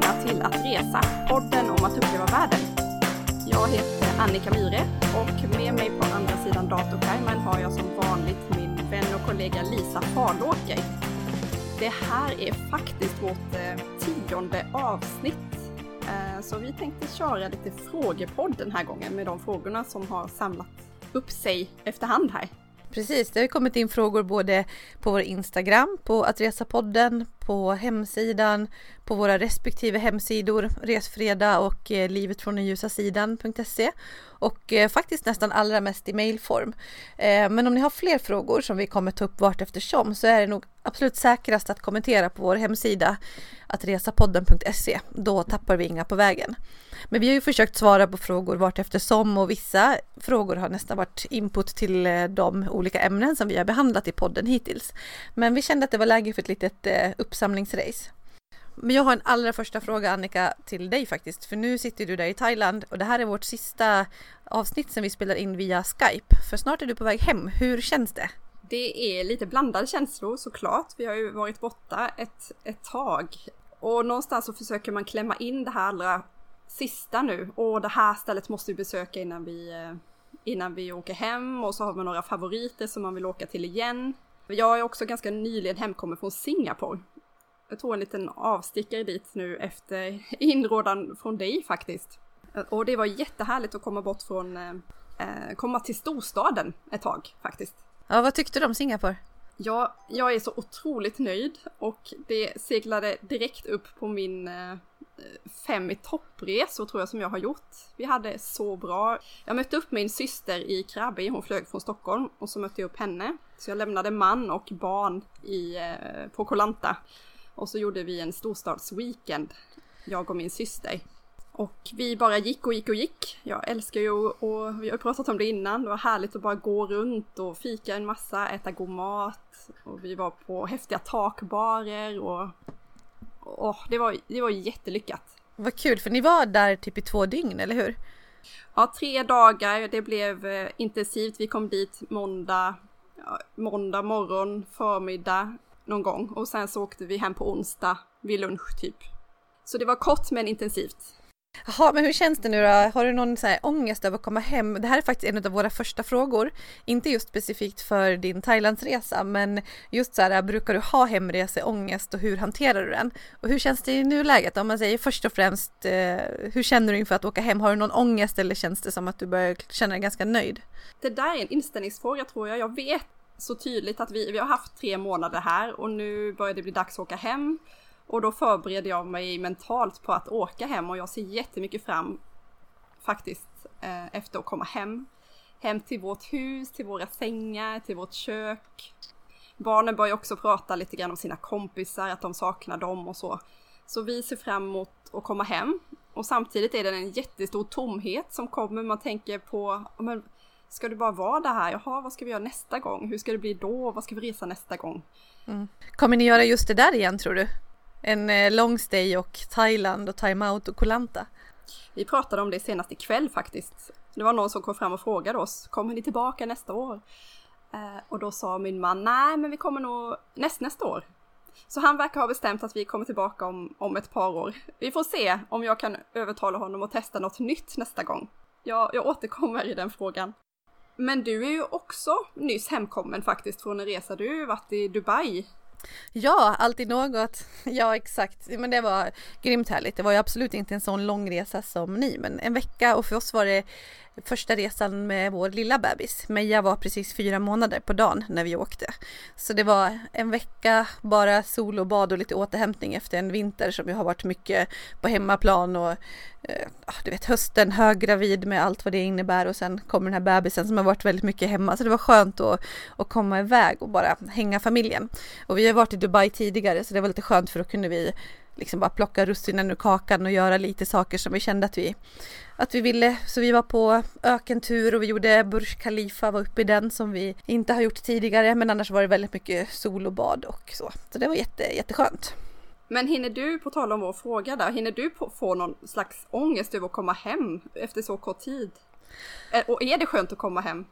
välkomna till Att Resa, podden om att uppleva världen. Jag heter Annika Myre och med mig på andra sidan datorskärmen har jag som vanligt min vän och kollega Lisa Farlåker. Det här är faktiskt vårt eh, tionde avsnitt. Eh, så vi tänkte köra lite frågepodd den här gången med de frågorna som har samlat upp sig efterhand här. Precis, det har kommit in frågor både på vår Instagram, på Attresapodden, på hemsidan, på våra respektive hemsidor, Resfredag och eh, livet från den ljusa sidan.se och eh, faktiskt nästan allra mest i mailform. Eh, men om ni har fler frågor som vi kommer ta upp vart eftersom så är det nog absolut säkrast att kommentera på vår hemsida attresapodden.se. Då tappar vi inga på vägen. Men vi har ju försökt svara på frågor vart eftersom och vissa frågor har nästan varit input till eh, de olika ämnen som vi har behandlat i podden hittills. Men vi kände att det var läge för ett litet eh, uppsamlingsrace. Men jag har en allra första fråga Annika till dig faktiskt, för nu sitter du där i Thailand och det här är vårt sista avsnitt som vi spelar in via Skype. För snart är du på väg hem. Hur känns det? Det är lite blandade känslor såklart. Vi har ju varit borta ett, ett tag. Och någonstans så försöker man klämma in det här allra sista nu. Och det här stället måste vi besöka innan vi, eh, innan vi åker hem. Och så har man några favoriter som man vill åka till igen. Jag är också ganska nyligen hemkommen från Singapore jag tog en liten avstickare dit nu efter inrådan från dig faktiskt. Och det var jättehärligt att komma bort från, eh, komma till storstaden ett tag faktiskt. Ja, vad tyckte du om Singapore? Ja, jag är så otroligt nöjd och det seglade direkt upp på min eh, fem i toppresor tror jag som jag har gjort. Vi hade så bra. Jag mötte upp min syster i Krabi, hon flög från Stockholm och så mötte jag upp henne. Så jag lämnade man och barn i, eh, på Kolanta och så gjorde vi en storstadsweekend, jag och min syster. Och vi bara gick och gick och gick. Jag älskar ju och vi har pratat om det innan. Det var härligt att bara gå runt och fika en massa, äta god mat. Och vi var på häftiga takbarer och, och det, var, det var jättelyckat. Vad kul, för ni var där typ i två dygn, eller hur? Ja, tre dagar. Det blev eh, intensivt. Vi kom dit måndag, måndag morgon, förmiddag någon gång och sen så åkte vi hem på onsdag vid lunch typ. Så det var kort men intensivt. Jaha, men hur känns det nu då? Har du någon så här ångest över att komma hem? Det här är faktiskt en av våra första frågor. Inte just specifikt för din Thailandsresa, men just så här, brukar du ha hemreseångest och hur hanterar du den? Och hur känns det i nuläget? Om man säger först och främst, eh, hur känner du inför att åka hem? Har du någon ångest eller känns det som att du börjar känna dig ganska nöjd? Det där är en inställningsfråga tror jag. Jag vet så tydligt att vi, vi har haft tre månader här och nu börjar det bli dags att åka hem. Och då förbereder jag mig mentalt på att åka hem och jag ser jättemycket fram faktiskt eh, efter att komma hem. Hem till vårt hus, till våra sängar, till vårt kök. Barnen börjar också prata lite grann om sina kompisar, att de saknar dem och så. Så vi ser fram emot att komma hem. Och samtidigt är det en jättestor tomhet som kommer. Man tänker på, men Ska du bara vara det här? Jaha, vad ska vi göra nästa gång? Hur ska det bli då? Vad ska vi resa nästa gång? Mm. Kommer ni göra just det där igen tror du? En eh, long stay och Thailand och timeout och Kolanta? Vi pratade om det senast ikväll faktiskt. Det var någon som kom fram och frågade oss, kommer ni tillbaka nästa år? Eh, och då sa min man, nej men vi kommer nog näst, nästa år. Så han verkar ha bestämt att vi kommer tillbaka om, om ett par år. Vi får se om jag kan övertala honom att testa något nytt nästa gång. Jag, jag återkommer i den frågan. Men du är ju också nyss hemkommen faktiskt från en resa. Du har ju varit i Dubai. Ja, alltid något. Ja, exakt. Men det var grymt härligt. Det var ju absolut inte en sån lång resa som ni, men en vecka och för oss var det första resan med vår lilla bebis. Meja var precis fyra månader på dagen när vi åkte. Så det var en vecka bara sol och bad och lite återhämtning efter en vinter som ju har varit mycket på hemmaplan och eh, du vet hösten höggravid med allt vad det innebär och sen kommer den här bebisen som har varit väldigt mycket hemma. Så det var skönt att, att komma iväg och bara hänga familjen. Och vi har varit i Dubai tidigare så det var lite skönt för då kunde vi liksom bara plocka russinen ur kakan och göra lite saker som vi kände att vi, att vi ville. Så vi var på ökentur och vi gjorde Burj Khalifa, var uppe i den som vi inte har gjort tidigare. Men annars var det väldigt mycket sol och bad och så. Så det var jätte, jätteskönt. Men hinner du, på tal om vår fråga där, hinner du få någon slags ångest över att komma hem efter så kort tid? Och är det skönt att komma hem?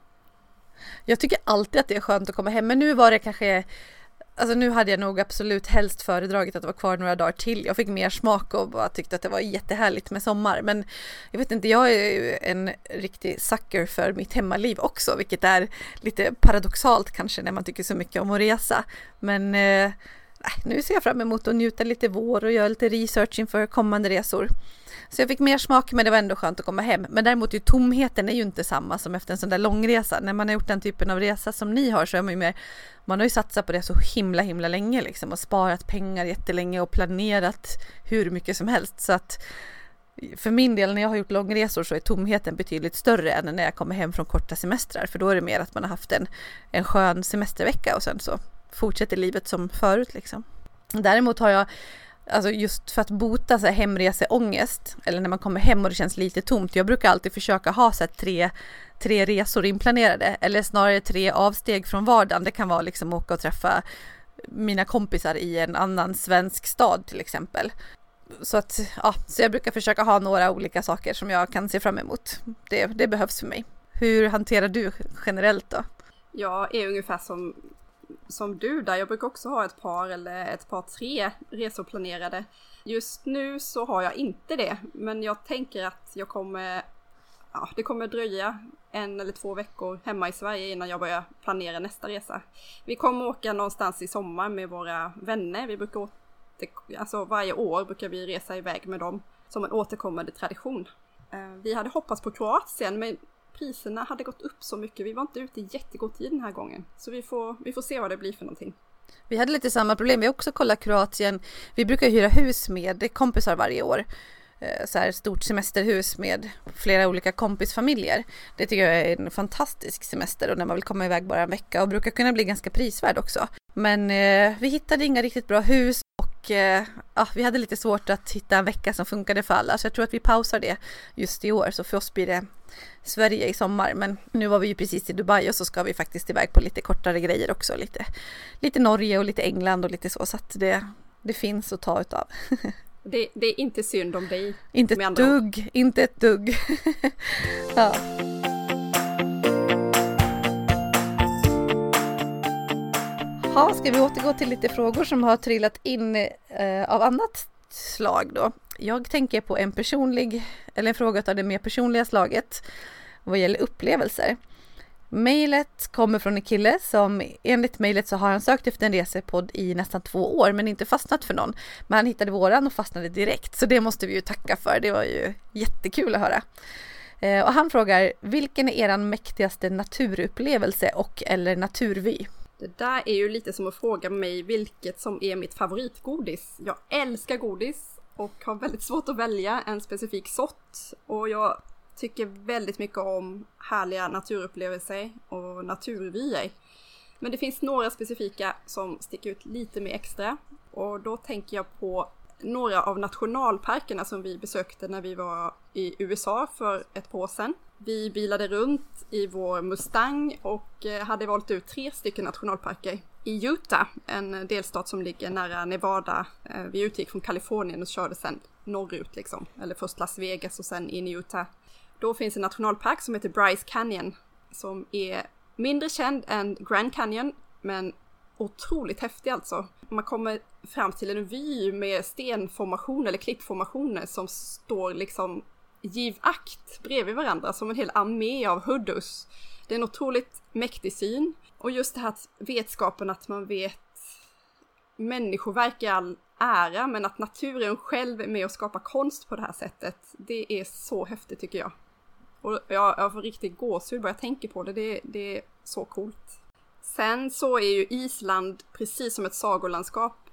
Jag tycker alltid att det är skönt att komma hem, men nu var det kanske alltså nu hade jag nog absolut helst föredragit att vara kvar några dagar till. Jag fick mer smak och bara tyckte att det var jättehärligt med sommar. Men jag vet inte, jag är ju en riktig sucker för mitt hemmaliv också, vilket är lite paradoxalt kanske när man tycker så mycket om att resa. Men eh, nu ser jag fram emot att njuta lite vår och göra lite research inför kommande resor. Så jag fick mer smak men det var ändå skönt att komma hem. Men däremot ju tomheten är ju inte samma som efter en sån där långresa. När man har gjort den typen av resa som ni har så är man ju mer, man har ju satsat på det så himla himla länge liksom och sparat pengar jättelänge och planerat hur mycket som helst. Så att för min del när jag har gjort långresor så är tomheten betydligt större än när jag kommer hem från korta semestrar. För då är det mer att man har haft en, en skön semestervecka och sen så fortsätter livet som förut liksom. Däremot har jag Alltså just för att bota så här hemreseångest eller när man kommer hem och det känns lite tomt. Jag brukar alltid försöka ha så tre, tre resor inplanerade eller snarare tre avsteg från vardagen. Det kan vara liksom åka och träffa mina kompisar i en annan svensk stad till exempel. Så att ja, så jag brukar försöka ha några olika saker som jag kan se fram emot. Det, det behövs för mig. Hur hanterar du generellt då? Jag är ungefär som som du där. Jag brukar också ha ett par eller ett par tre resor planerade. Just nu så har jag inte det, men jag tänker att jag kommer, ja, det kommer dröja en eller två veckor hemma i Sverige innan jag börjar planera nästa resa. Vi kommer åka någonstans i sommar med våra vänner. Vi brukar alltså varje år brukar vi resa iväg med dem som en återkommande tradition. Eh, vi hade hoppats på Kroatien, men priserna hade gått upp så mycket. Vi var inte ute i jättegod tid den här gången. Så vi får, vi får se vad det blir för någonting. Vi hade lite samma problem. Vi har också kollat Kroatien. Vi brukar hyra hus med kompisar varje år. Eh, så här stort semesterhus med flera olika kompisfamiljer. Det tycker jag är en fantastisk semester och när man vill komma iväg bara en vecka och brukar kunna bli ganska prisvärd också. Men eh, vi hittade inga riktigt bra hus och eh, ja, vi hade lite svårt att hitta en vecka som funkade för alla så jag tror att vi pausar det just i år så för oss blir det Sverige i sommar men nu var vi ju precis i Dubai och så ska vi faktiskt iväg på lite kortare grejer också lite, lite Norge och lite England och lite så så att det, det finns att ta utav. Det, det är inte synd om dig. Inte ett dugg, inte ett dugg. ja. Ha, ska vi återgå till lite frågor som har trillat in eh, av annat slag då? Jag tänker på en personlig, eller en fråga av det mer personliga slaget vad gäller upplevelser. Mejlet kommer från en kille som enligt mejlet så har han sökt efter en resepodd i nästan två år men inte fastnat för någon. Men han hittade våran och fastnade direkt så det måste vi ju tacka för. Det var ju jättekul att höra. Eh, och han frågar, vilken är eran mäktigaste naturupplevelse och eller naturvy? Det där är ju lite som att fråga mig vilket som är mitt favoritgodis. Jag älskar godis och har väldigt svårt att välja en specifik sort. Och jag tycker väldigt mycket om härliga naturupplevelser och naturvyer. Men det finns några specifika som sticker ut lite mer extra. Och då tänker jag på några av nationalparkerna som vi besökte när vi var i USA för ett par år sedan. Vi bilade runt i vår Mustang och eh, hade valt ut tre stycken nationalparker. I Utah, en delstat som ligger nära Nevada. Eh, vi utgick från Kalifornien och körde sen norrut liksom. Eller först Las Vegas och sen in i Utah. Då finns en nationalpark som heter Bryce Canyon som är mindre känd än Grand Canyon men otroligt häftig alltså. Man kommer fram till en vy med stenformationer eller klippformationer som står liksom giv akt bredvid varandra som en hel armé av huddus. Det är en otroligt mäktig syn och just det här att vetskapen att man vet människoverk i all ära men att naturen själv är med och skapar konst på det här sättet. Det är så häftigt tycker jag. Och jag, jag får riktigt gåshud bara jag tänker på det. det. Det är så coolt. Sen så är ju Island precis som ett sagolandskap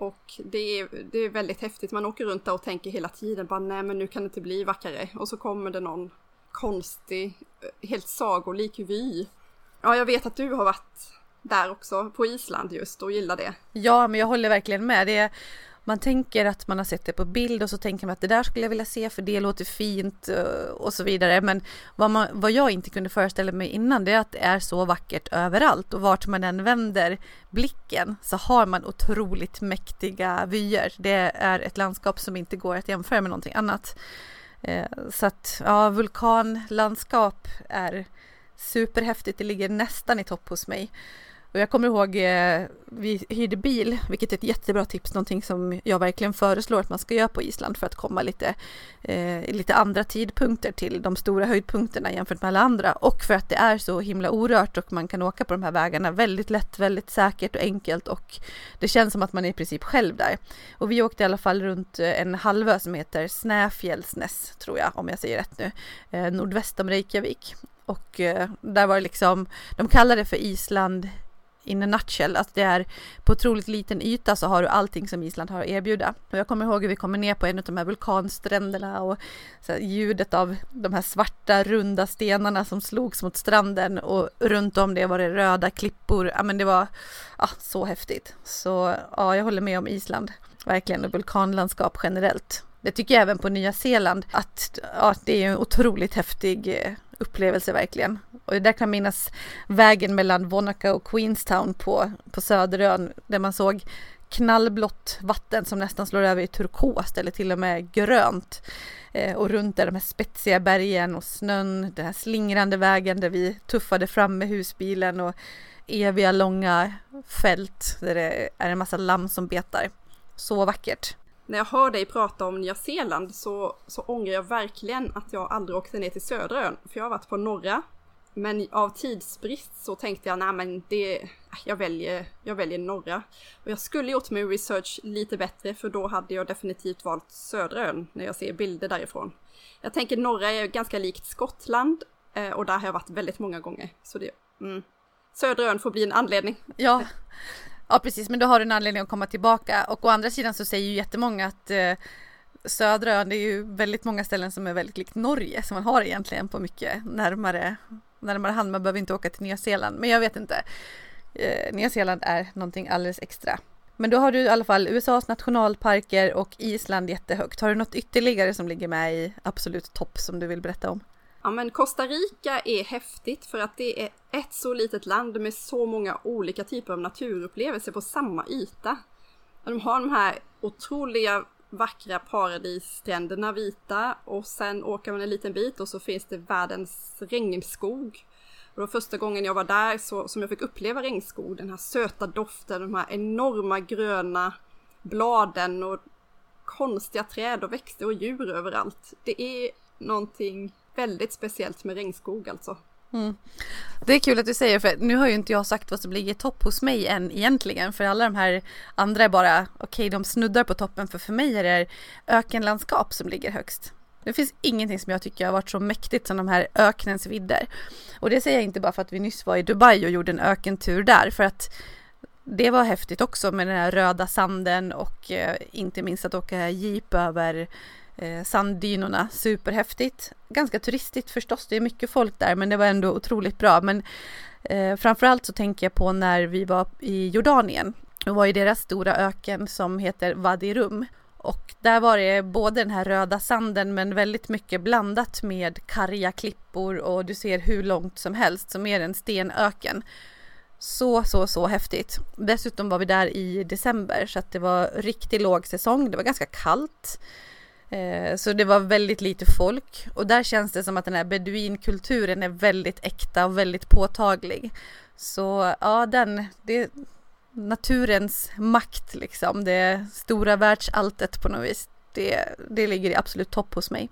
och det är, det är väldigt häftigt. Man åker runt där och tänker hela tiden bara nej men nu kan det inte bli vackrare. Och så kommer det någon konstig, eh, helt sagolik vy. Ja, jag vet att du har varit där också på Island just och gillar det. Ja, men jag håller verkligen med. Det är man tänker att man har sett det på bild och så tänker man att det där skulle jag vilja se för det låter fint eh, och så vidare. Men vad, man, vad jag inte kunde föreställa mig innan det är att det är så vackert överallt och vart man än vänder blicken så har man otroligt mäktiga vyer. Det är ett landskap som inte går att jämföra med någonting annat. Eh, så att ja, vulkanlandskap är superhäftigt. Det ligger nästan i topp hos mig. Och jag kommer ihåg, eh, vi hyrde bil, vilket är ett jättebra tips, någonting som jag verkligen föreslår att man ska göra på Island för att komma lite, eh, lite andra tidpunkter till de stora höjdpunkterna jämfört med alla andra och för att det är så himla orört och man kan åka på de här vägarna väldigt lätt, väldigt säkert och enkelt och det känns som att man är i princip själv där. Och vi åkte i alla fall runt eh, en halvö som heter Snäfjällsnäs, tror jag, om jag säger rätt nu, eh, nordväst om Reykjavik. Och eh, där var det liksom, de kallar det för Island in a nutshell, att det är på otroligt liten yta så har du allting som Island har att erbjuda. Och jag kommer ihåg hur vi kommer ner på en av de här vulkanstränderna och så ljudet av de här svarta runda stenarna som slogs mot stranden och runt om det var det röda klippor. Ja men det var ja, så häftigt. Så ja, jag håller med om Island, verkligen och vulkanlandskap generellt. Det tycker jag även på Nya Zeeland att ja, det är en otroligt häftig eh, upplevelse verkligen. Och det där kan minnas vägen mellan Wanaka och Queenstown på, på Söderön där man såg knallblått vatten som nästan slår över i turkost eller till och med grönt. Eh, och runt där de här spetsiga bergen och snön, den här slingrande vägen där vi tuffade fram med husbilen och eviga långa fält där det är en massa lamm som betar. Så vackert när jag hör dig prata om Nya Zeeland så, så ångrar jag verkligen att jag aldrig åkte ner till södra ön, för jag har varit på norra. Men av tidsbrist så tänkte jag, nej men det, äh, jag väljer, jag väljer norra. Och jag skulle gjort min research lite bättre, för då hade jag definitivt valt södra ön när jag ser bilder därifrån. Jag tänker norra är ganska likt Skottland eh, och där har jag varit väldigt många gånger. Så det, mm. Södra ön får bli en anledning. Ja, Ja precis, men då har du en anledning att komma tillbaka och å andra sidan så säger ju jättemånga att eh, södra ön, det är ju väldigt många ställen som är väldigt likt Norge som man har egentligen på mycket närmare, närmare hand. Man behöver inte åka till Nya Zeeland, men jag vet inte. Eh, Nya Zeeland är någonting alldeles extra. Men då har du i alla fall USAs nationalparker och Island jättehögt. Har du något ytterligare som ligger med i absolut topp som du vill berätta om? Ja men Costa Rica är häftigt för att det är ett så litet land med så många olika typer av naturupplevelser på samma yta. De har de här otroliga vackra paradisstränderna vita och sen åker man en liten bit och så finns det världens regnskog. Och det var första gången jag var där så, som jag fick uppleva regnskog, den här söta doften, de här enorma gröna bladen och konstiga träd och växter och djur överallt. Det är någonting väldigt speciellt med regnskog alltså. Mm. Det är kul att du säger för nu har ju inte jag sagt vad som ligger topp hos mig än egentligen för alla de här andra är bara okej okay, de snuddar på toppen för för mig är det ökenlandskap som ligger högst. Det finns ingenting som jag tycker har varit så mäktigt som de här öknens vidder. Och det säger jag inte bara för att vi nyss var i Dubai och gjorde en ökentur där för att det var häftigt också med den här röda sanden och eh, inte minst att åka jeep över eh, sanddynorna. Superhäftigt. Ganska turistigt förstås, det är mycket folk där men det var ändå otroligt bra. Men eh, framförallt så tänker jag på när vi var i Jordanien Det var i deras stora öken som heter Wadi Rum. Och där var det både den här röda sanden men väldigt mycket blandat med karga klippor och du ser hur långt som helst som är en stenöken. Så, så, så häftigt. Dessutom var vi där i december så att det var riktigt låg säsong. Det var ganska kallt. Eh, så det var väldigt lite folk och där känns det som att den här beduinkulturen är väldigt äkta och väldigt påtaglig. Så ja, den, det naturens makt liksom, det stora världsalltet på något vis. Det, det ligger i absolut topp hos mig.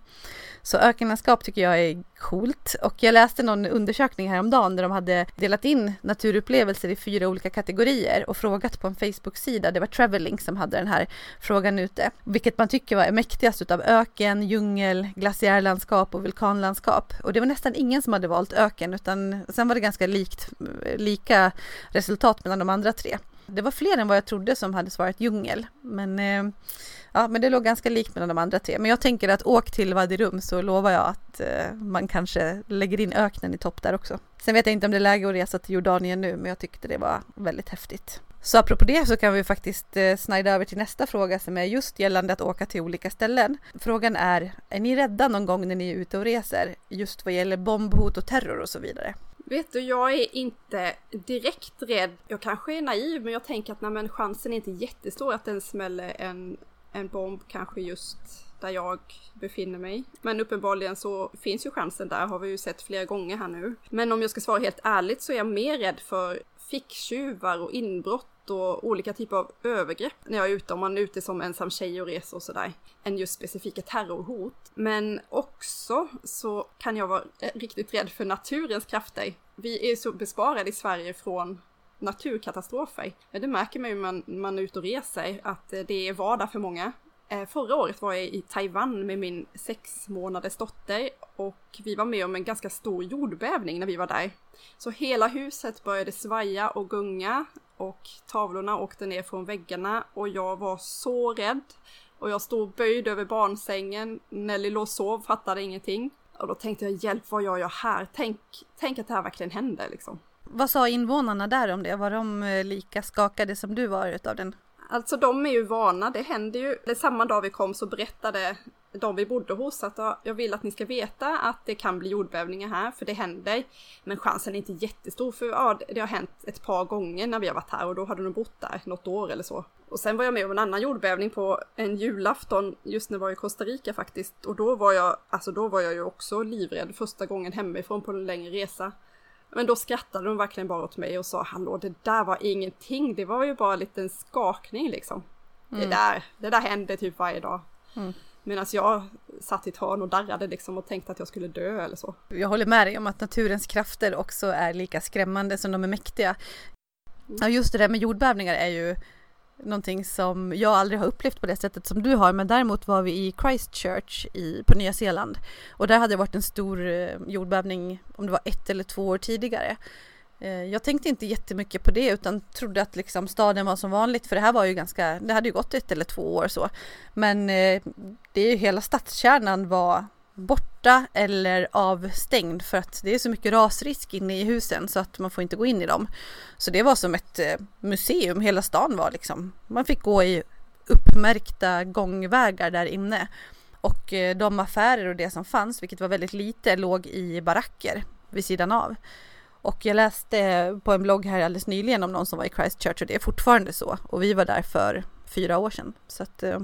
Så ökenlandskap tycker jag är coolt och jag läste någon undersökning häromdagen där de hade delat in naturupplevelser i fyra olika kategorier och frågat på en Facebook-sida. Det var Traveling som hade den här frågan ute. Vilket man tycker var mäktigast utav öken, djungel, glaciärlandskap och vulkanlandskap. Och det var nästan ingen som hade valt öken utan sen var det ganska likt, lika resultat mellan de andra tre. Det var fler än vad jag trodde som hade svarat djungel. Men eh, Ja, men det låg ganska likt mellan de andra tre. Men jag tänker att åk till Vadirum så lovar jag att eh, man kanske lägger in öknen i topp där också. Sen vet jag inte om det är läge att resa till Jordanien nu, men jag tyckte det var väldigt häftigt. Så apropå det så kan vi faktiskt eh, snida över till nästa fråga som är just gällande att åka till olika ställen. Frågan är, är ni rädda någon gång när ni är ute och reser? Just vad gäller bombhot och terror och så vidare. Vet du, jag är inte direkt rädd. Jag kanske är naiv, men jag tänker att nej, men chansen är inte jättestor att den smäller en en bomb kanske just där jag befinner mig. Men uppenbarligen så finns ju chansen där, har vi ju sett flera gånger här nu. Men om jag ska svara helt ärligt så är jag mer rädd för ficktjuvar och inbrott och olika typer av övergrepp när jag är ute, om man är ute som ensam tjej och reser och sådär, än just specifika terrorhot. Men också så kan jag vara riktigt rädd för naturens krafter. Vi är så besparade i Sverige från naturkatastrofer. Det märker man ju när man, man är ute och reser, att eh, det är vardag för många. Eh, förra året var jag i Taiwan med min sex månaders dotter och vi var med om en ganska stor jordbävning när vi var där. Så hela huset började svaja och gunga och tavlorna åkte ner från väggarna och jag var så rädd. Och jag stod böjd över barnsängen, Nelly låg och sov, fattade ingenting. Och då tänkte jag, hjälp vad gör jag här? Tänk, tänk att det här verkligen händer liksom. Vad sa invånarna där om det? Var de eh, lika skakade som du var utav den? Alltså de är ju vana, det händer ju. Samma dag vi kom så berättade de vi bodde hos att jag vill att ni ska veta att det kan bli jordbävningar här, för det händer. Men chansen är inte jättestor, för ja, det har hänt ett par gånger när vi har varit här och då hade de bott där något år eller så. Och sen var jag med om en annan jordbävning på en julafton, just när jag var i Costa Rica faktiskt. Och då var jag, alltså då var jag ju också livrädd första gången hemifrån på en längre resa. Men då skrattade de verkligen bara åt mig och sa hallå det där var ingenting, det var ju bara en liten skakning liksom. Mm. Det, där, det där hände typ varje dag. Mm. Medan jag satt i ett hörn och darrade liksom och tänkte att jag skulle dö eller så. Jag håller med dig om att naturens krafter också är lika skrämmande som de är mäktiga. Mm. Ja, just det där med jordbävningar är ju någonting som jag aldrig har upplevt på det sättet som du har men däremot var vi i Christchurch i, på Nya Zeeland och där hade det varit en stor eh, jordbävning om det var ett eller två år tidigare. Eh, jag tänkte inte jättemycket på det utan trodde att liksom staden var som vanligt för det här var ju ganska, det hade ju gått ett eller två år så. Men eh, det är ju hela stadskärnan var borta eller avstängd för att det är så mycket rasrisk inne i husen så att man får inte gå in i dem. Så det var som ett eh, museum, hela stan var liksom. Man fick gå i uppmärkta gångvägar där inne. Och eh, de affärer och det som fanns, vilket var väldigt lite, låg i baracker vid sidan av. Och jag läste på en blogg här alldeles nyligen om någon som var i Christchurch och det är fortfarande så. Och vi var där för fyra år sedan. Så att eh,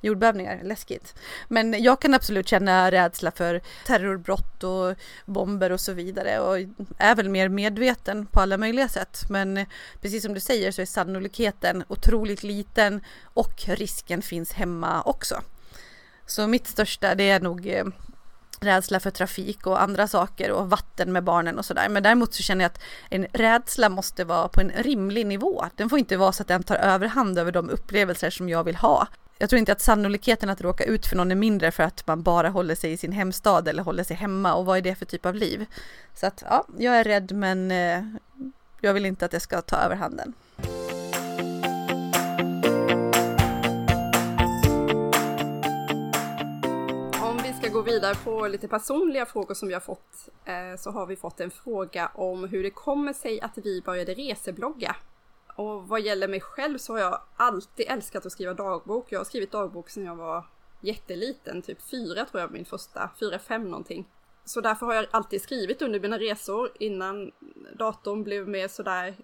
jordbävningar, läskigt. Men jag kan absolut känna rädsla för terrorbrott och bomber och så vidare och är väl mer medveten på alla möjliga sätt. Men precis som du säger så är sannolikheten otroligt liten och risken finns hemma också. Så mitt största det är nog eh, rädsla för trafik och andra saker och vatten med barnen och sådär. Men däremot så känner jag att en rädsla måste vara på en rimlig nivå. Den får inte vara så att den tar överhand över de upplevelser som jag vill ha jag tror inte att sannolikheten att råka ut för någon är mindre för att man bara håller sig i sin hemstad eller håller sig hemma och vad är det för typ av liv? Så att ja, jag är rädd men eh, jag vill inte att det ska ta överhanden. Om vi ska gå vidare på lite personliga frågor som vi har fått eh, så har vi fått en fråga om hur det kommer sig att vi började reseblogga. Och vad gäller mig själv så har jag alltid älskat att skriva dagbok. Jag har skrivit dagbok sedan jag var jätteliten, typ fyra tror jag min första, fyra, fem någonting. Så därför har jag alltid skrivit under mina resor innan datorn blev mer sådär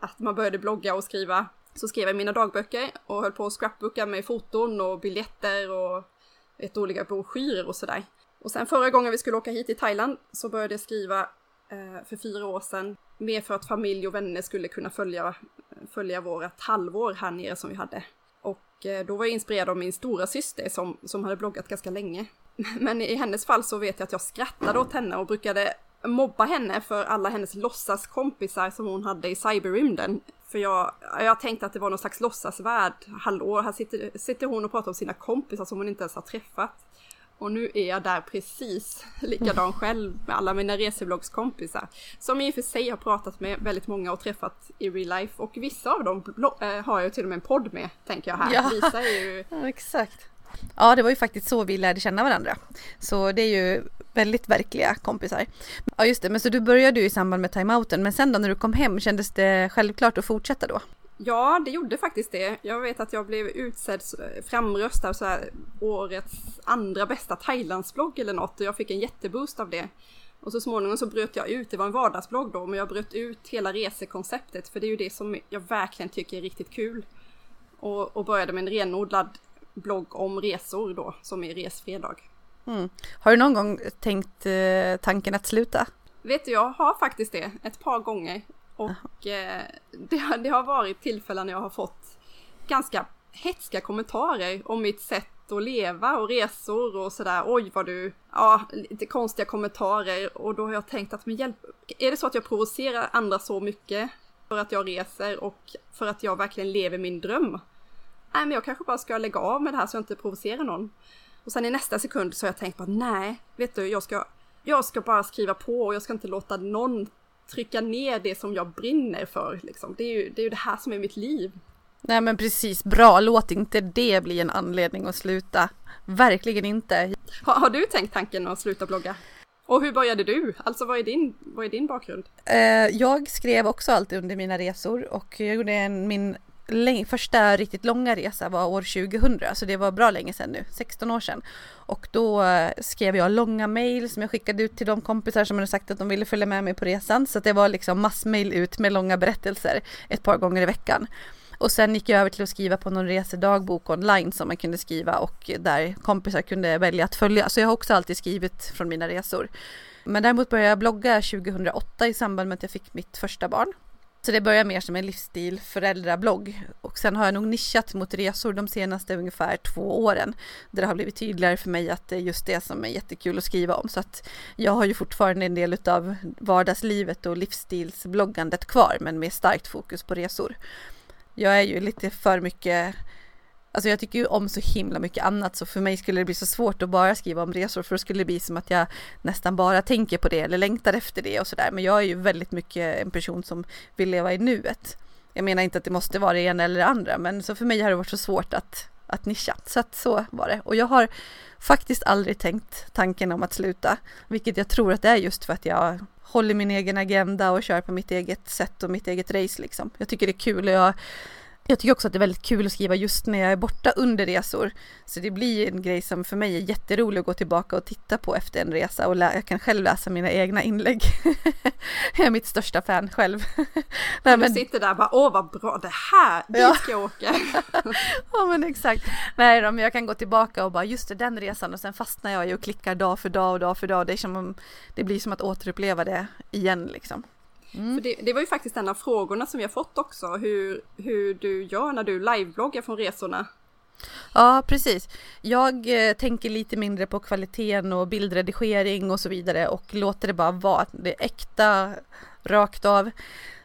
att man började blogga och skriva. Så skrev jag mina dagböcker och höll på att scrapbooka med foton och biljetter och ett olika broschyrer och sådär. Och sen förra gången vi skulle åka hit till Thailand så började jag skriva Eh, för fyra år sedan mer för att familj och vänner skulle kunna följa, följa vårat halvår här nere som vi hade. Och eh, då var jag inspirerad av min stora syster som, som hade bloggat ganska länge. Men i hennes fall så vet jag att jag skrattade åt henne och brukade mobba henne för alla hennes låtsaskompisar som hon hade i cyberrymden. För jag, jag tänkte att det var någon slags låtsasvärld. Hallå, här sitter, sitter hon och pratar om sina kompisar som hon inte ens har träffat. Och nu är jag där precis likadan själv med alla mina resebloggskompisar. Som i och för sig har pratat med väldigt många och träffat i real life. Och vissa av dem äh, har jag till och med en podd med, tänker jag här. Ja, Lisa är ju... ja, exakt. Ja, det var ju faktiskt så vi lärde känna varandra. Så det är ju väldigt verkliga kompisar. Ja, just det. Men så du började ju i samband med timeouten, men sen då när du kom hem, kändes det självklart att fortsätta då? Ja, det gjorde faktiskt det. Jag vet att jag blev utsedd, framröstad så här, årets andra bästa Thailandsblogg eller något och jag fick en jätteboost av det. Och så småningom så bröt jag ut, det var en vardagsblogg då, men jag bröt ut hela resekonceptet för det är ju det som jag verkligen tycker är riktigt kul. Och, och började med en renodlad blogg om resor då, som är Resfredag. Mm. Har du någon gång tänkt eh, tanken att sluta? Vet du, jag har faktiskt det ett par gånger. Och eh, det, det, har varit tillfällen när jag har fått ganska hetska kommentarer om mitt sätt att leva och resor och sådär. Oj vad du, ja, lite konstiga kommentarer och då har jag tänkt att med hjälp, är det så att jag provocerar andra så mycket för att jag reser och för att jag verkligen lever min dröm? Nej, men jag kanske bara ska lägga av med det här så jag inte provocerar någon. Och sen i nästa sekund så har jag tänkt på nej, vet du, jag ska, jag ska bara skriva på och jag ska inte låta någon trycka ner det som jag brinner för. Liksom. Det, är ju, det är ju det här som är mitt liv. Nej men precis, bra, låt inte det bli en anledning att sluta. Verkligen inte. Har, har du tänkt tanken att sluta blogga? Och hur började du? Alltså vad är din, vad är din bakgrund? Eh, jag skrev också alltid under mina resor och jag gjorde en, min första riktigt långa resa var år 2000, så det var bra länge sedan nu, 16 år sedan. Och då eh, skrev jag långa mail som jag skickade ut till de kompisar som hade sagt att de ville följa med mig på resan. Så det var liksom massmail ut med långa berättelser ett par gånger i veckan. Och sen gick jag över till att skriva på någon resedagbok online som man kunde skriva och där kompisar kunde välja att följa. Så jag har också alltid skrivit från mina resor. Men däremot började jag blogga 2008 i samband med att jag fick mitt första barn. Så det börjar mer som en livsstil föräldrablogg och sen har jag nog nischat mot resor de senaste ungefär två åren. Där det har blivit tydligare för mig att det är just det som är jättekul att skriva om. Så att jag har ju fortfarande en del av vardagslivet och livsstilsbloggandet kvar men med starkt fokus på resor. Jag är ju lite för mycket Alltså jag tycker ju om så himla mycket annat så för mig skulle det bli så svårt att bara skriva om resor för då skulle det bli som att jag nästan bara tänker på det eller längtar efter det och sådär. Men jag är ju väldigt mycket en person som vill leva i nuet. Jag menar inte att det måste vara det ena eller det andra men så för mig har det varit så svårt att, att nischa. Så att så var det. Och jag har faktiskt aldrig tänkt tanken om att sluta. Vilket jag tror att det är just för att jag håller min egen agenda och kör på mitt eget sätt och mitt eget race liksom. Jag tycker det är kul och jag jag tycker också att det är väldigt kul att skriva just när jag är borta under resor. Så det blir en grej som för mig är jätterolig att gå tillbaka och titta på efter en resa och jag kan själv läsa mina egna inlägg. jag är mitt största fan själv. Nej, men... Du sitter där och bara, åh vad bra, det här, dit ja. ska jag åka. ja men exakt. Nej då, men jag kan gå tillbaka och bara, just det, den resan och sen fastnar jag i och klickar dag för dag och dag för dag. Det, är som, det blir som att återuppleva det igen liksom. Mm. För det, det, var ju faktiskt en av frågorna som vi har fått också, hur, hur du gör när du livebloggar från resorna. Ja, precis. Jag eh, tänker lite mindre på kvaliteten och bildredigering och så vidare och låter det bara vara. Det är äkta, rakt av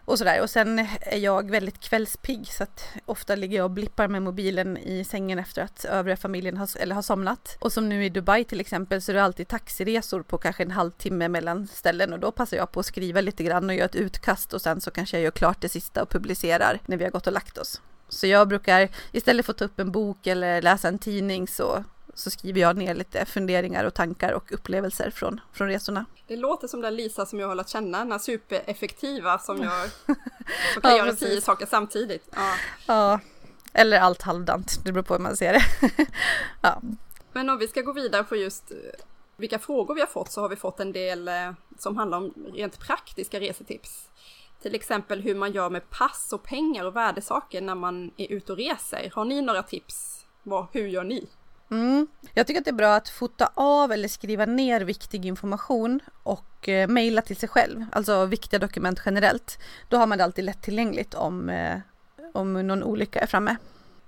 och sådär. Och sen är jag väldigt kvällspigg så att ofta ligger jag och blippar med mobilen i sängen efter att övriga familjen har, eller har somnat. Och som nu i Dubai till exempel så är det alltid taxiresor på kanske en halvtimme mellan ställen och då passar jag på att skriva lite grann och göra ett utkast och sen så kanske jag gör klart det sista och publicerar när vi har gått och lagt oss. Så jag brukar istället för att ta upp en bok eller läsa en tidning så så skriver jag ner lite funderingar och tankar och upplevelser från, från resorna. Det låter som den Lisa som jag har lärt känna, den här supereffektiva som, gör, som kan ja, göra tio saker samtidigt. Ja. ja, eller allt halvdant, det beror på hur man ser det. ja. Men om vi ska gå vidare på just eh, vilka frågor vi har fått så har vi fått en del eh, som handlar om rent praktiska resetips. Till exempel hur man gör med pass och pengar och värdesaker när man är ute och reser. Har ni några tips? Vad, hur gör ni? Mm. Jag tycker att det är bra att fota av eller skriva ner viktig information och eh, mejla till sig själv, alltså viktiga dokument generellt. Då har man det alltid lättillgängligt om, eh, om någon olycka är framme.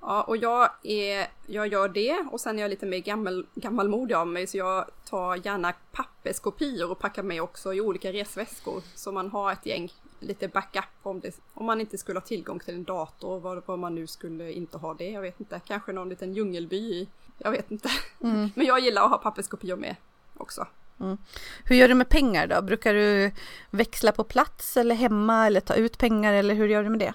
Ja, och jag, är, jag gör det och sen är jag lite mer gammal, gammalmodig av mig så jag tar gärna papperskopior och packar med också i olika resväskor så man har ett gäng lite backup om, det, om man inte skulle ha tillgång till en dator, vad, vad man nu skulle inte ha det, jag vet inte, kanske någon liten djungelby i jag vet inte. Mm. Men jag gillar att ha papperskopior med också. Mm. Hur gör du med pengar då? Brukar du växla på plats eller hemma eller ta ut pengar eller hur gör du med det?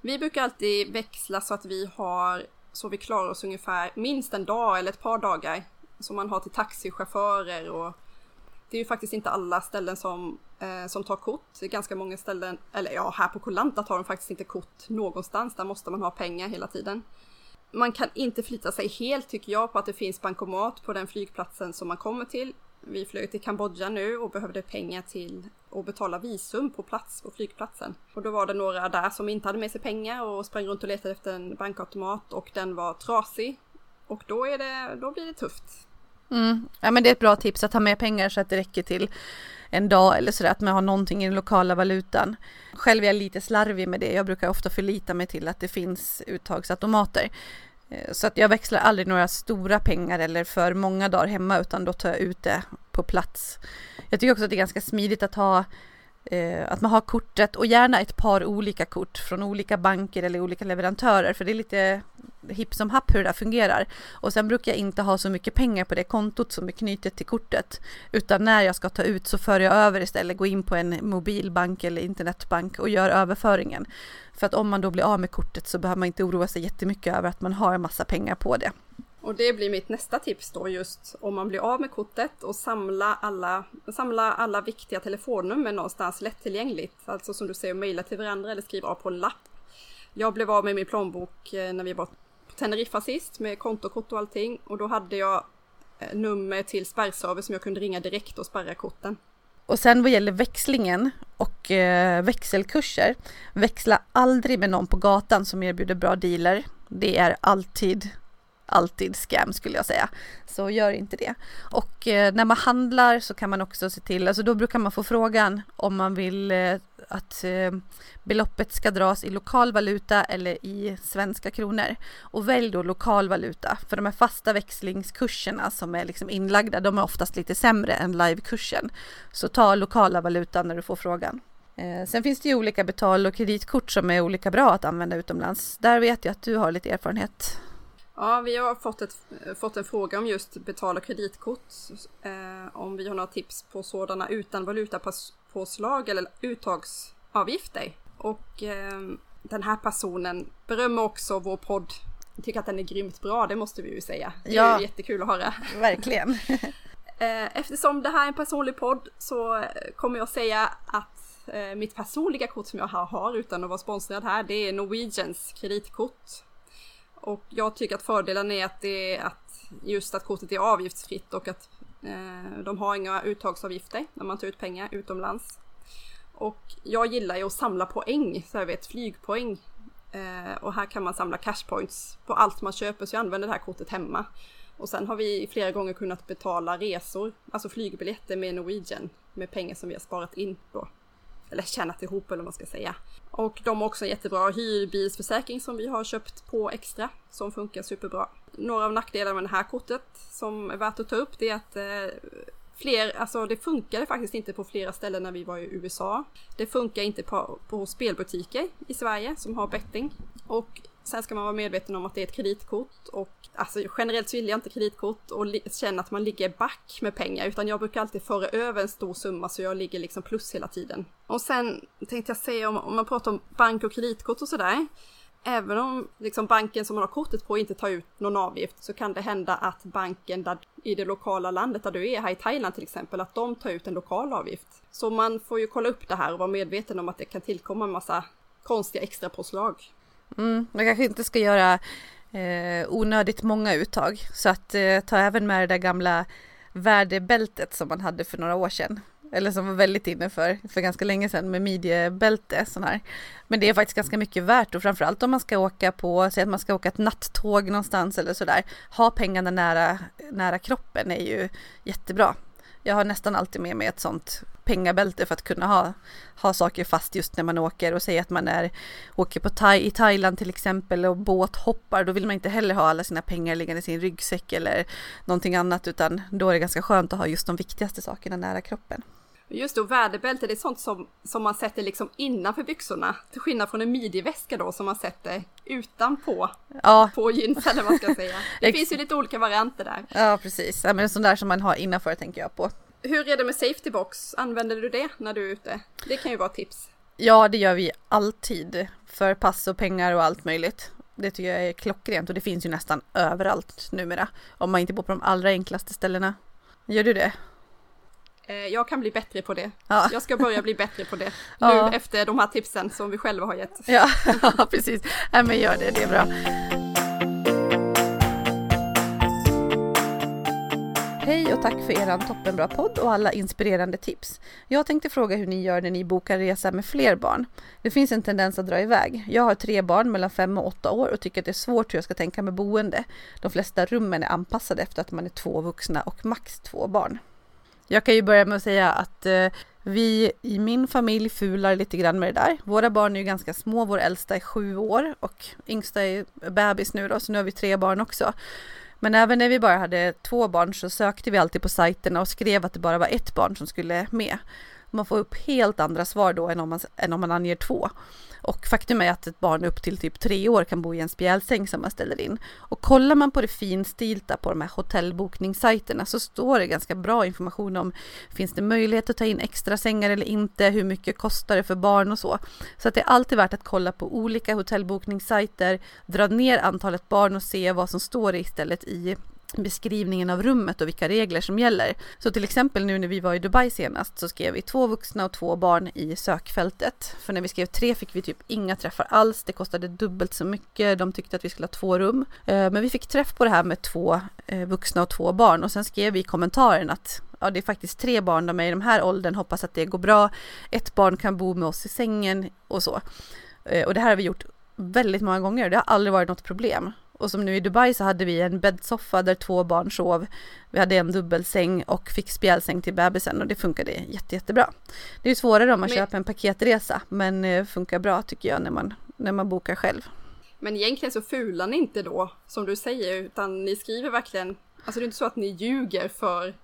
Vi brukar alltid växla så att vi har så vi klarar oss ungefär minst en dag eller ett par dagar som man har till taxichaufförer och det är ju faktiskt inte alla ställen som, eh, som tar kort. Det är ganska många ställen, eller ja, här på Kolanta tar de faktiskt inte kort någonstans. Där måste man ha pengar hela tiden man kan inte förlita sig helt tycker jag på att det finns bankomat på den flygplatsen som man kommer till. Vi flög till Kambodja nu och behövde pengar till att betala visum på plats på flygplatsen. Och då var det några där som inte hade med sig pengar och sprang runt och letade efter en bankautomat och den var trasig. Och då, är det, då blir det tufft. Mm. Ja men det är ett bra tips att ha med pengar så att det räcker till en dag eller sådär, att man har någonting i den lokala valutan. Själv är jag lite slarvig med det. Jag brukar ofta förlita mig till att det finns uttagsautomater. Eh, så att jag växlar aldrig några stora pengar eller för många dagar hemma utan då tar jag ut det på plats. Jag tycker också att det är ganska smidigt att ha eh, att man har kortet och gärna ett par olika kort från olika banker eller olika leverantörer för det är lite hipp som happ hur det där fungerar. Och sen brukar jag inte ha så mycket pengar på det kontot som är knutet till kortet utan när jag ska ta ut så för jag över istället, går in på en mobilbank eller internetbank och gör överföringen. För att om man då blir av med kortet så behöver man inte oroa sig jättemycket över att man har en massa pengar på det. Och det blir mitt nästa tips då just om man blir av med kortet och samla alla, samla alla viktiga telefonnummer någonstans lättillgängligt. Alltså som du säger, mejla till varandra eller skriva av på en lapp. Jag blev av med min plånbok eh, när vi var Teneriffa sist med kontokort och allting och då hade jag eh, nummer till spärrservice som jag kunde ringa direkt och spärra korten. Och sen vad gäller växlingen och eh, växelkurser, växla aldrig med någon på gatan som erbjuder bra dealer. Det är alltid alltid scam skulle jag säga. Så gör inte det. Och eh, när man handlar så kan man också se till, alltså då brukar man få frågan om man vill eh, att eh, beloppet ska dras i lokal valuta eller i svenska kronor. Och välj då lokal valuta, för de här fasta växlingskurserna som är liksom inlagda, de är oftast lite sämre än livekursen. Så ta lokala valutan när du får frågan. Eh, sen finns det ju olika betal och kreditkort som är olika bra att använda utomlands. Där vet jag att du har lite erfarenhet. Ja, vi har fått, ett, fått en fråga om just betal och kreditkort. Eh, om vi har några tips på sådana utan valutapåslag eller uttagsavgifter. Och eh, den här personen berömmer också vår podd. Jag tycker att den är grymt bra, det måste vi ju säga. Det ja, är jättekul att höra. Verkligen. eh, eftersom det här är en personlig podd så kommer jag säga att eh, mitt personliga kort som jag har utan att vara sponsrad här, det är Norwegians kreditkort. Och jag tycker att fördelen är att det är att just att kortet är avgiftsfritt och att eh, de har inga uttagsavgifter när man tar ut pengar utomlands. Och jag gillar ju att samla poäng, så jag vet flygpoäng. Eh, och här kan man samla cashpoints på allt man köper så jag använder det här kortet hemma. Och sen har vi flera gånger kunnat betala resor, alltså flygbiljetter med Norwegian med pengar som vi har sparat in då eller tjänat ihop eller vad man ska säga. Och de har också en jättebra hyrbilsförsäkring som vi har köpt på extra som funkar superbra. Några av nackdelarna med det här kortet som är värt att ta upp det är att eh, fler, alltså det funkade faktiskt inte på flera ställen när vi var i USA. Det funkar inte på, på spelbutiker i Sverige som har betting. Och sen ska man vara medveten om att det är ett kreditkort och alltså generellt så vill jag inte kreditkort och känna att man ligger back med pengar utan jag brukar alltid föra över en stor summa så jag ligger liksom plus hela tiden. Och sen tänkte jag säga om, om man pratar om bank och kreditkort och sådär. Även om liksom banken som man har kortet på inte tar ut någon avgift så kan det hända att banken där, i det lokala landet där du är, här i Thailand till exempel, att de tar ut en lokal avgift. Så man får ju kolla upp det här och vara medveten om att det kan tillkomma en massa konstiga extra påslag. Mm, man kanske inte ska göra eh, onödigt många uttag så att eh, ta även med det där gamla värdebältet som man hade för några år sedan eller som var väldigt inne för, för ganska länge sedan med midjebälte sån här. Men det är faktiskt ganska mycket värt och framförallt om man ska åka på, säg att man ska åka ett nattåg någonstans eller sådär. Ha pengarna nära, nära kroppen är ju jättebra. Jag har nästan alltid med mig ett sånt pengabälte för att kunna ha, ha saker fast just när man åker och säga att man är, åker på thai, i Thailand till exempel och båthoppar, då vill man inte heller ha alla sina pengar liggande i sin ryggsäck eller någonting annat utan då är det ganska skönt att ha just de viktigaste sakerna nära kroppen. Just då, väderbälte, det är sånt som, som man sätter liksom innanför byxorna. Till skillnad från en midjeväska då som man sätter utanpå ja. på jeans eller vad man ska säga. Det finns ju lite olika varianter där. Ja, precis. Ja, men en sån där som man har innanför tänker jag på. Hur är det med safety box? Använder du det när du är ute? Det kan ju vara tips. Ja, det gör vi alltid. För pass och pengar och allt möjligt. Det tycker jag är klockrent och det finns ju nästan överallt numera. Om man inte bor på de allra enklaste ställena. Gör du det? Eh, jag kan bli bättre på det. Ja. Jag ska börja bli bättre på det ja. nu efter de här tipsen som vi själva har gett. Ja, precis. Nej, men gör det, det är bra. Hej och tack för eran toppenbra podd och alla inspirerande tips. Jag tänkte fråga hur ni gör när ni bokar resa med fler barn. Det finns en tendens att dra iväg. Jag har tre barn mellan fem och åtta år och tycker att det är svårt hur jag ska tänka med boende. De flesta rummen är anpassade efter att man är två vuxna och max två barn. Jag kan ju börja med att säga att eh, vi i min familj fular lite grann med det där. Våra barn är ju ganska små, vår äldsta är sju år och yngsta är bebis nu då, så nu har vi tre barn också. Men även när vi bara hade två barn så sökte vi alltid på sajterna och skrev att det bara var ett barn som skulle med. Man får upp helt andra svar då än om man, än om man anger två. Och faktum är att ett barn upp till typ tre år kan bo i en spjälsäng som man ställer in. Och kollar man på det finstilta på de här hotellbokningssajterna så står det ganska bra information om finns det möjlighet att ta in extra sängar eller inte, hur mycket kostar det för barn och så. Så att det är alltid värt att kolla på olika hotellbokningssajter, dra ner antalet barn och se vad som står istället i beskrivningen av rummet och vilka regler som gäller. Så till exempel nu när vi var i Dubai senast så skrev vi två vuxna och två barn i sökfältet. För när vi skrev tre fick vi typ inga träffar alls. Det kostade dubbelt så mycket. De tyckte att vi skulle ha två rum. Eh, men vi fick träff på det här med två eh, vuxna och två barn och sen skrev vi i kommentaren att ja, det är faktiskt tre barn, de är i den här åldern, hoppas att det går bra. Ett barn kan bo med oss i sängen och så. Eh, och det här har vi gjort väldigt många gånger. Det har aldrig varit något problem. Och som nu i Dubai så hade vi en bäddsoffa där två barn sov. Vi hade en dubbelsäng och fick spjälsäng till bebisen och det funkade jätte, jättebra. Det är svårare om man men... köper en paketresa men eh, funkar bra tycker jag när man, när man bokar själv. Men egentligen så fular ni inte då som du säger utan ni skriver verkligen, alltså det är inte så att ni ljuger för,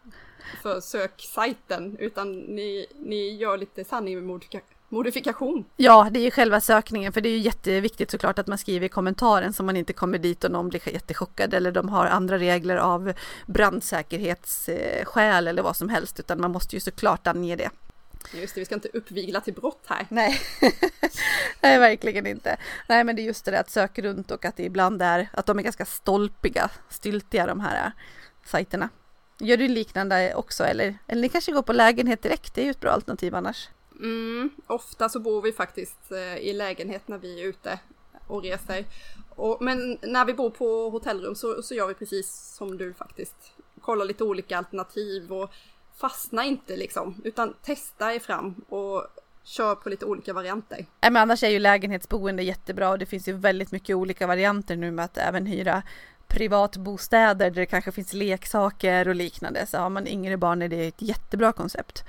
för söksajten utan ni, ni gör lite sanning med modifikation modifikation. Ja, det är ju själva sökningen, för det är ju jätteviktigt såklart att man skriver i kommentaren så man inte kommer dit och någon blir jättechockad eller de har andra regler av brandsäkerhetsskäl eller vad som helst, utan man måste ju såklart ange det. Just det, vi ska inte uppvigla till brott här. Nej, Nej verkligen inte. Nej, men det är just det där att söka runt och att det ibland är att de är ganska stolpiga, styltiga de här sajterna. Gör du liknande också eller? Eller ni kanske går på lägenhet direkt, det är ju ett bra alternativ annars. Mm, ofta så bor vi faktiskt eh, i lägenhet när vi är ute och reser. Och, men när vi bor på hotellrum så, så gör vi precis som du faktiskt. Kollar lite olika alternativ och fastna inte liksom, utan testa er fram och kör på lite olika varianter. Men annars är ju lägenhetsboende jättebra och det finns ju väldigt mycket olika varianter nu med att även hyra privatbostäder där det kanske finns leksaker och liknande. Så har man yngre barn är det ett jättebra koncept.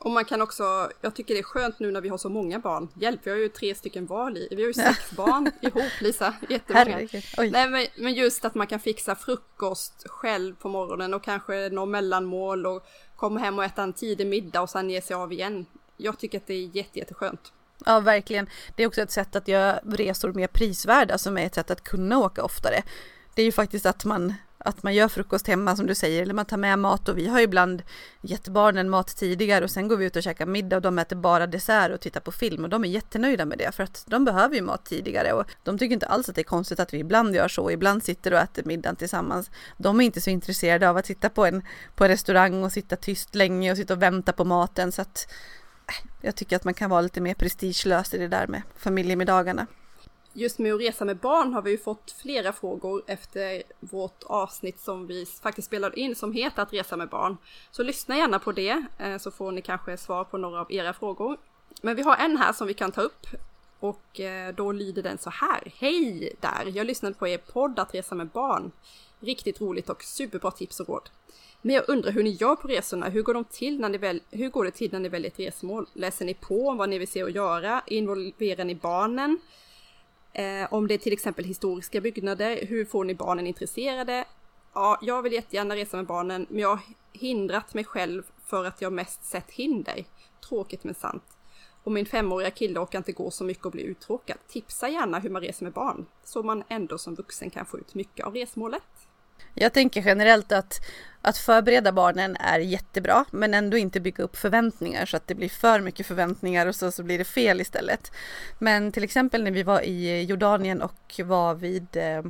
Och man kan också, jag tycker det är skönt nu när vi har så många barn. Hjälp, vi har ju tre stycken var, vi har ju sex barn ihop Lisa, jättemånga. Nej, men, men just att man kan fixa frukost själv på morgonen och kanske något mellanmål och komma hem och äta en tidig middag och sen ge sig av igen. Jag tycker att det är jätte, jätteskönt. Ja, verkligen. Det är också ett sätt att göra resor mer prisvärda som är ett sätt att kunna åka oftare. Det är ju faktiskt att man att man gör frukost hemma som du säger, eller man tar med mat. Och vi har ibland gett barnen mat tidigare och sen går vi ut och käkar middag och de äter bara dessert och tittar på film. Och de är jättenöjda med det för att de behöver ju mat tidigare. Och de tycker inte alls att det är konstigt att vi ibland gör så, ibland sitter och äter middagen tillsammans. De är inte så intresserade av att sitta på en, på en restaurang och sitta tyst länge och sitta och vänta på maten. Så att eh, jag tycker att man kan vara lite mer prestigelös i det där med familjemiddagarna just med att resa med barn har vi ju fått flera frågor efter vårt avsnitt som vi faktiskt spelade in som heter att resa med barn. Så lyssna gärna på det eh, så får ni kanske svar på några av era frågor. Men vi har en här som vi kan ta upp och eh, då lyder den så här. Hej där! Jag lyssnade på er podd att resa med barn. Riktigt roligt och superbra tips och råd. Men jag undrar hur ni gör på resorna. Hur går, de till när ni väl, hur går det till när ni väljer ett resmål? Läser ni på om vad ni vill se och göra? Involverar ni barnen? Eh, om det är till exempel historiska byggnader, hur får ni barnen intresserade? Ja, jag vill jättegärna resa med barnen, men jag har hindrat mig själv för att jag mest sett hinder. Tråkigt men sant. Och min femåriga kille orkar inte gå så mycket och bli uttråkad. Tipsa gärna hur man reser med barn, så man ändå som vuxen kan få ut mycket av resmålet. Jag tänker generellt att, att förbereda barnen är jättebra, men ändå inte bygga upp förväntningar så att det blir för mycket förväntningar och så, så blir det fel istället. Men till exempel när vi var i Jordanien och var vid eh,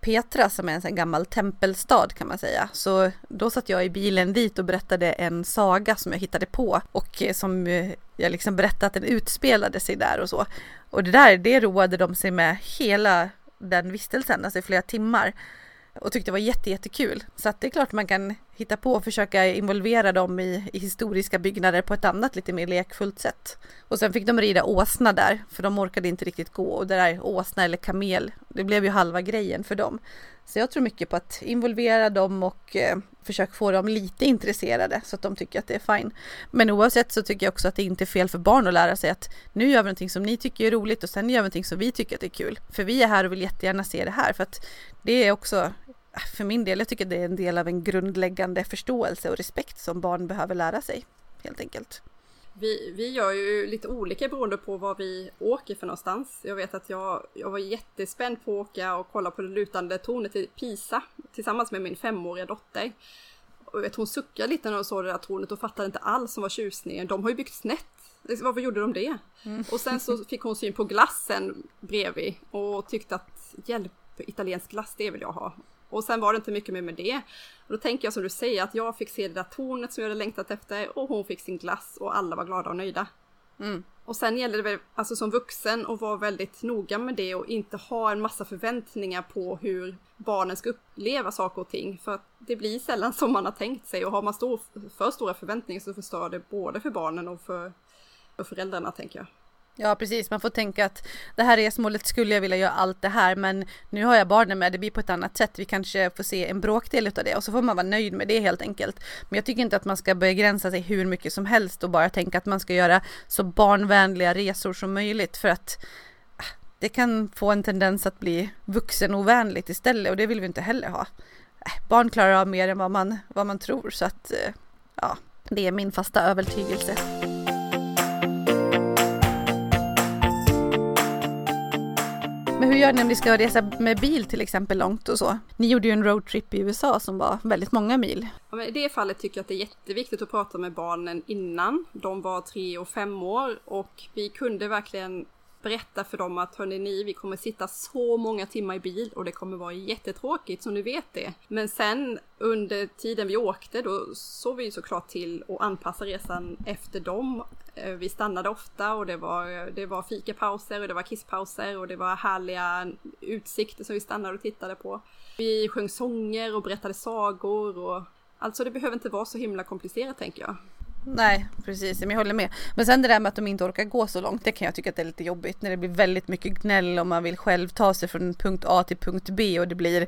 Petra som är en sån gammal tempelstad kan man säga. Så då satt jag i bilen dit och berättade en saga som jag hittade på och eh, som eh, jag liksom berättade att den utspelade sig där och så. Och det där, det roade de sig med hela den vistelsen, alltså i flera timmar och tyckte det var jätte, jättekul. Så att det är klart man kan hitta på och försöka involvera dem i, i, historiska byggnader på ett annat lite mer lekfullt sätt. Och sen fick de rida åsna där, för de orkade inte riktigt gå och det där åsna eller kamel, det blev ju halva grejen för dem. Så jag tror mycket på att involvera dem och eh, försöka få dem lite intresserade så att de tycker att det är fine. Men oavsett så tycker jag också att det inte är fel för barn att lära sig att nu gör vi någonting som ni tycker är roligt och sen gör vi någonting som vi tycker att det är kul. För vi är här och vill jättegärna se det här för att det är också för min del, jag tycker det är en del av en grundläggande förståelse och respekt som barn behöver lära sig helt enkelt. Vi, vi gör ju lite olika beroende på var vi åker för någonstans. Jag vet att jag, jag var jättespänd på att åka och kolla på det lutande tornet i Pisa tillsammans med min femåriga dotter. Och vet, hon suckade lite när hon såg det där tornet och fattade inte alls som var tjusningen. De har ju byggt snett. Varför gjorde de det? Mm. Och sen så fick hon syn på glassen bredvid och tyckte att hjälp, italiensk glass det vill jag ha. Och sen var det inte mycket mer med det. Och då tänker jag som du säger att jag fick se det där tornet som jag hade längtat efter och hon fick sin glass och alla var glada och nöjda. Mm. Och sen gäller det väl, alltså som vuxen att vara väldigt noga med det och inte ha en massa förväntningar på hur barnen ska uppleva saker och ting. För att det blir sällan som man har tänkt sig och har man stor, för stora förväntningar så förstör det både för barnen och för, för föräldrarna tänker jag. Ja precis, man får tänka att det här resmålet skulle jag vilja göra allt det här men nu har jag barnen med, det blir på ett annat sätt. Vi kanske får se en bråkdel av det och så får man vara nöjd med det helt enkelt. Men jag tycker inte att man ska begränsa sig hur mycket som helst och bara tänka att man ska göra så barnvänliga resor som möjligt för att ah, det kan få en tendens att bli vuxenovänligt istället och det vill vi inte heller ha. Äh, barn klarar av mer än vad man, vad man tror så att eh, ja, det är min fasta övertygelse. Men hur gör ni om ni ska resa med bil till exempel långt och så? Ni gjorde ju en roadtrip i USA som var väldigt många mil. Ja, I det fallet tycker jag att det är jätteviktigt att prata med barnen innan. De var tre och fem år och vi kunde verkligen berätta för dem att hörni ni, vi kommer sitta så många timmar i bil och det kommer vara jättetråkigt så ni vet det. Men sen under tiden vi åkte då såg vi såklart till att anpassa resan efter dem. Eh, vi stannade ofta och det var, det var fikapauser och det var kisspauser och det var härliga utsikter som vi stannade och tittade på. Vi sjöng sånger och berättade sagor och alltså det behöver inte vara så himla komplicerat tänker jag. Nej, precis. men Jag håller med. Men sen det där med att de inte orkar gå så långt, det kan jag tycka att det är lite jobbigt när det blir väldigt mycket gnäll och man vill själv ta sig från punkt A till punkt B och det blir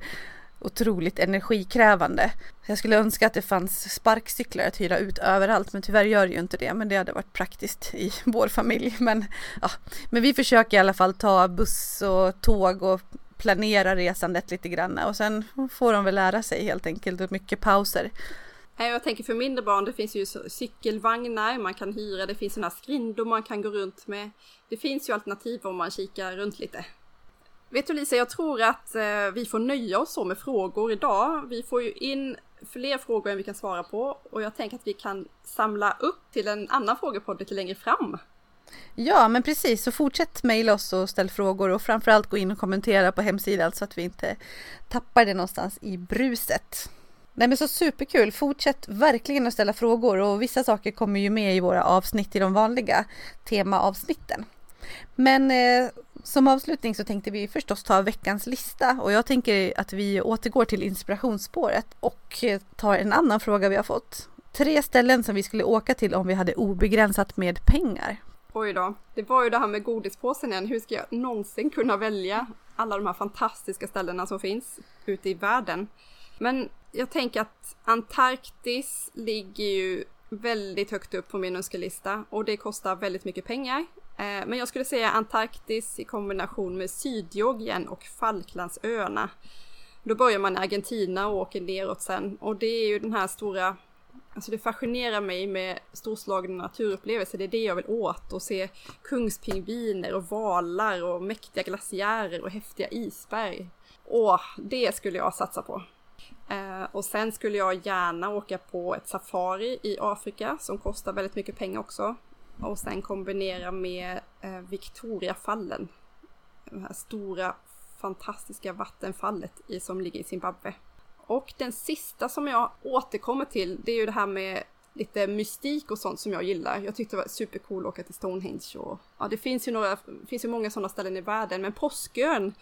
otroligt energikrävande. Jag skulle önska att det fanns sparkcyklar att hyra ut överallt men tyvärr gör det ju inte det. Men det hade varit praktiskt i vår familj. Men, ja. men vi försöker i alla fall ta buss och tåg och planera resandet lite grann och sen får de väl lära sig helt enkelt och mycket pauser. Jag tänker för mindre barn, det finns ju cykelvagnar man kan hyra, det finns sådana skrindor man kan gå runt med. Det finns ju alternativ om man kikar runt lite. Vet du Lisa, jag tror att eh, vi får nöja oss så med frågor idag. Vi får ju in fler frågor än vi kan svara på och jag tänker att vi kan samla upp till en annan frågepodd lite längre fram. Ja, men precis, så fortsätt mejla oss och ställ frågor och framförallt gå in och kommentera på hemsidan så att vi inte tappar det någonstans i bruset. Nej men så superkul, fortsätt verkligen att ställa frågor och vissa saker kommer ju med i våra avsnitt i de vanliga temaavsnitten. Men eh, som avslutning så tänkte vi förstås ta veckans lista och jag tänker att vi återgår till inspirationsspåret och eh, tar en annan fråga vi har fått. Tre ställen som vi skulle åka till om vi hade obegränsat med pengar. Oj då, det var ju det här med godispåsen igen. Hur ska jag någonsin kunna välja alla de här fantastiska ställena som finns ute i världen? Men jag tänker att Antarktis ligger ju väldigt högt upp på min önskelista och det kostar väldigt mycket pengar. Eh, men jag skulle säga Antarktis i kombination med Sydgeorgien och Falklandsöarna. Då börjar man i Argentina och åker neråt sen och det är ju den här stora Alltså det fascinerar mig med storslagna naturupplevelser, det är det jag vill åt och se kungspingviner och valar och mäktiga glaciärer och häftiga isberg. Åh, det skulle jag satsa på. Eh, och sen skulle jag gärna åka på ett safari i Afrika som kostar väldigt mycket pengar också. Och sen kombinera med eh, Victoriafallen. Det här stora fantastiska vattenfallet i, som ligger i Zimbabwe. Och den sista som jag återkommer till det är ju det här med lite mystik och sånt som jag gillar. Jag tyckte det var supercool att åka till Stonehenge och ja, det finns ju några, finns ju många sådana ställen i världen, men Påskön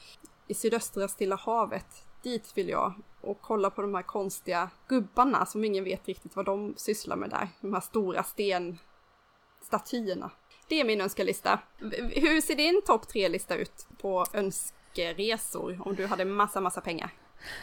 i sydöstra Stilla havet, dit vill jag och kolla på de här konstiga gubbarna som ingen vet riktigt vad de sysslar med där. De här stora stenstatyerna. Det är min önskelista. Hur ser din topp tre-lista ut på önskeresor om du hade massa, massa pengar?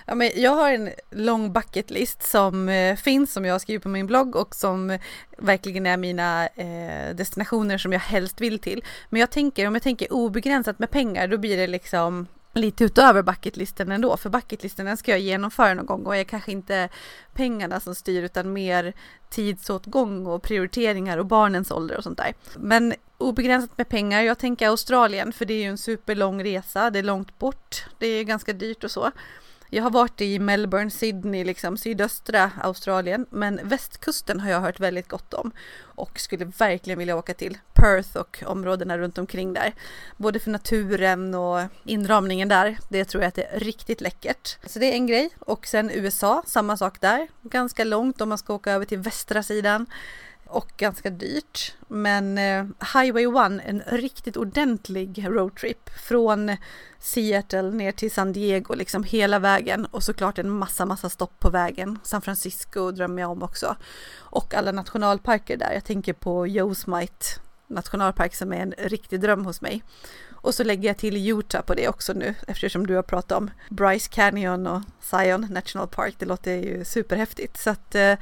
Ja, men jag har en lång bucketlist som eh, finns som jag har skrivit på min blogg och som eh, verkligen är mina eh, destinationer som jag helst vill till. Men jag tänker, om jag tänker obegränsat med pengar, då blir det liksom lite utöver bucketlisten ändå, för bucketlisten den ska jag genomföra någon gång och är kanske inte pengarna som styr utan mer tidsåtgång och prioriteringar och barnens ålder och sånt där. Men obegränsat med pengar, jag tänker Australien för det är ju en superlång resa, det är långt bort, det är ganska dyrt och så. Jag har varit i Melbourne, Sydney, liksom sydöstra Australien, men västkusten har jag hört väldigt gott om och skulle verkligen vilja åka till Perth och områdena runt omkring där. Både för naturen och inramningen där. Det tror jag att det är riktigt läckert. Så det är en grej och sen USA, samma sak där. Ganska långt om man ska åka över till västra sidan och ganska dyrt. Men eh, Highway 1, en riktigt ordentlig roadtrip från Seattle ner till San Diego, liksom hela vägen och såklart en massa, massa stopp på vägen. San Francisco drömmer jag om också. Och alla nationalparker där. Jag tänker på Yosemite nationalpark som är en riktig dröm hos mig. Och så lägger jag till Utah på det också nu eftersom du har pratat om Bryce Canyon och Zion National Park. Det låter ju superhäftigt. Så att eh,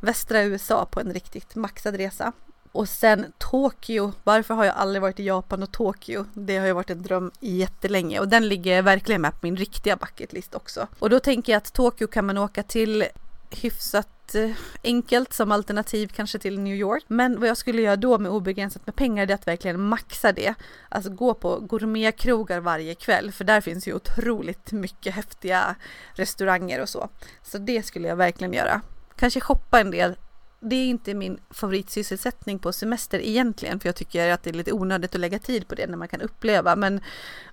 västra USA på en riktigt maxad resa. Och sen Tokyo. Varför har jag aldrig varit i Japan och Tokyo? Det har ju varit en dröm jättelänge och den ligger verkligen med på min riktiga bucketlist också. Och då tänker jag att Tokyo kan man åka till hyfsat eh, enkelt som alternativ kanske till New York. Men vad jag skulle göra då med obegränsat med pengar det är att verkligen maxa det. Alltså gå på gourmetkrogar varje kväll för där finns ju otroligt mycket häftiga restauranger och så. Så det skulle jag verkligen göra. Kanske shoppa en del. Det är inte min favoritsysselsättning på semester egentligen för jag tycker att det är lite onödigt att lägga tid på det när man kan uppleva men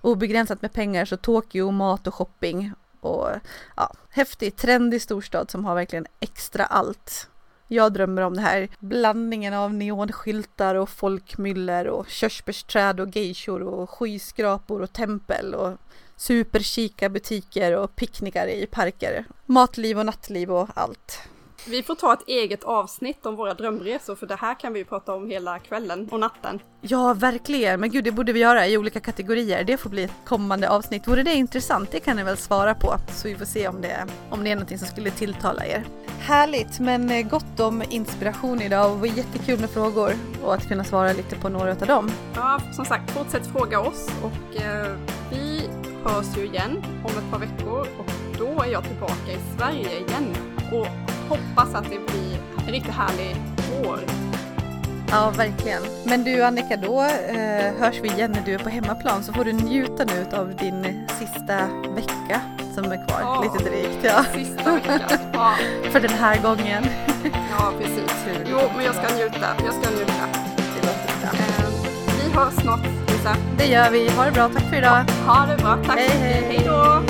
obegränsat med pengar så Tokyo, mat och shopping och ja, häftig, trendig storstad som har verkligen extra allt. Jag drömmer om det här blandningen av neonskyltar och folkmyller och körsbärsträd och geishor och skyskrapor och tempel och superkika butiker och picknickar i parker. Matliv och nattliv och allt. Vi får ta ett eget avsnitt om våra drömresor för det här kan vi ju prata om hela kvällen och natten. Ja, verkligen. Men gud, det borde vi göra i olika kategorier. Det får bli ett kommande avsnitt. Vore det intressant? Det kan ni väl svara på så vi får se om det, om det är någonting som skulle tilltala er. Härligt, men eh, gott om inspiration idag och det var jättekul med frågor och att kunna svara lite på några av dem. Ja, som sagt, fortsätt fråga oss och eh, vi hörs ju igen om ett par veckor och då är jag tillbaka i Sverige igen och hoppas att det blir en riktigt härlig vår. Ja, verkligen. Men du Annika, då eh, hörs vi igen när du är på hemmaplan så får du njuta nu av din sista vecka som är kvar, ja, lite drygt. Ja. Sista veckan, ja. För den här gången. ja, precis. Jo, men jag ska njuta. Jag ska njuta. Det låter bra. Eh, vi hörs snart, Lisa. Det gör vi. Ha det bra. Tack för idag. Ha det bra. Tack. Hej, hej. Hej då.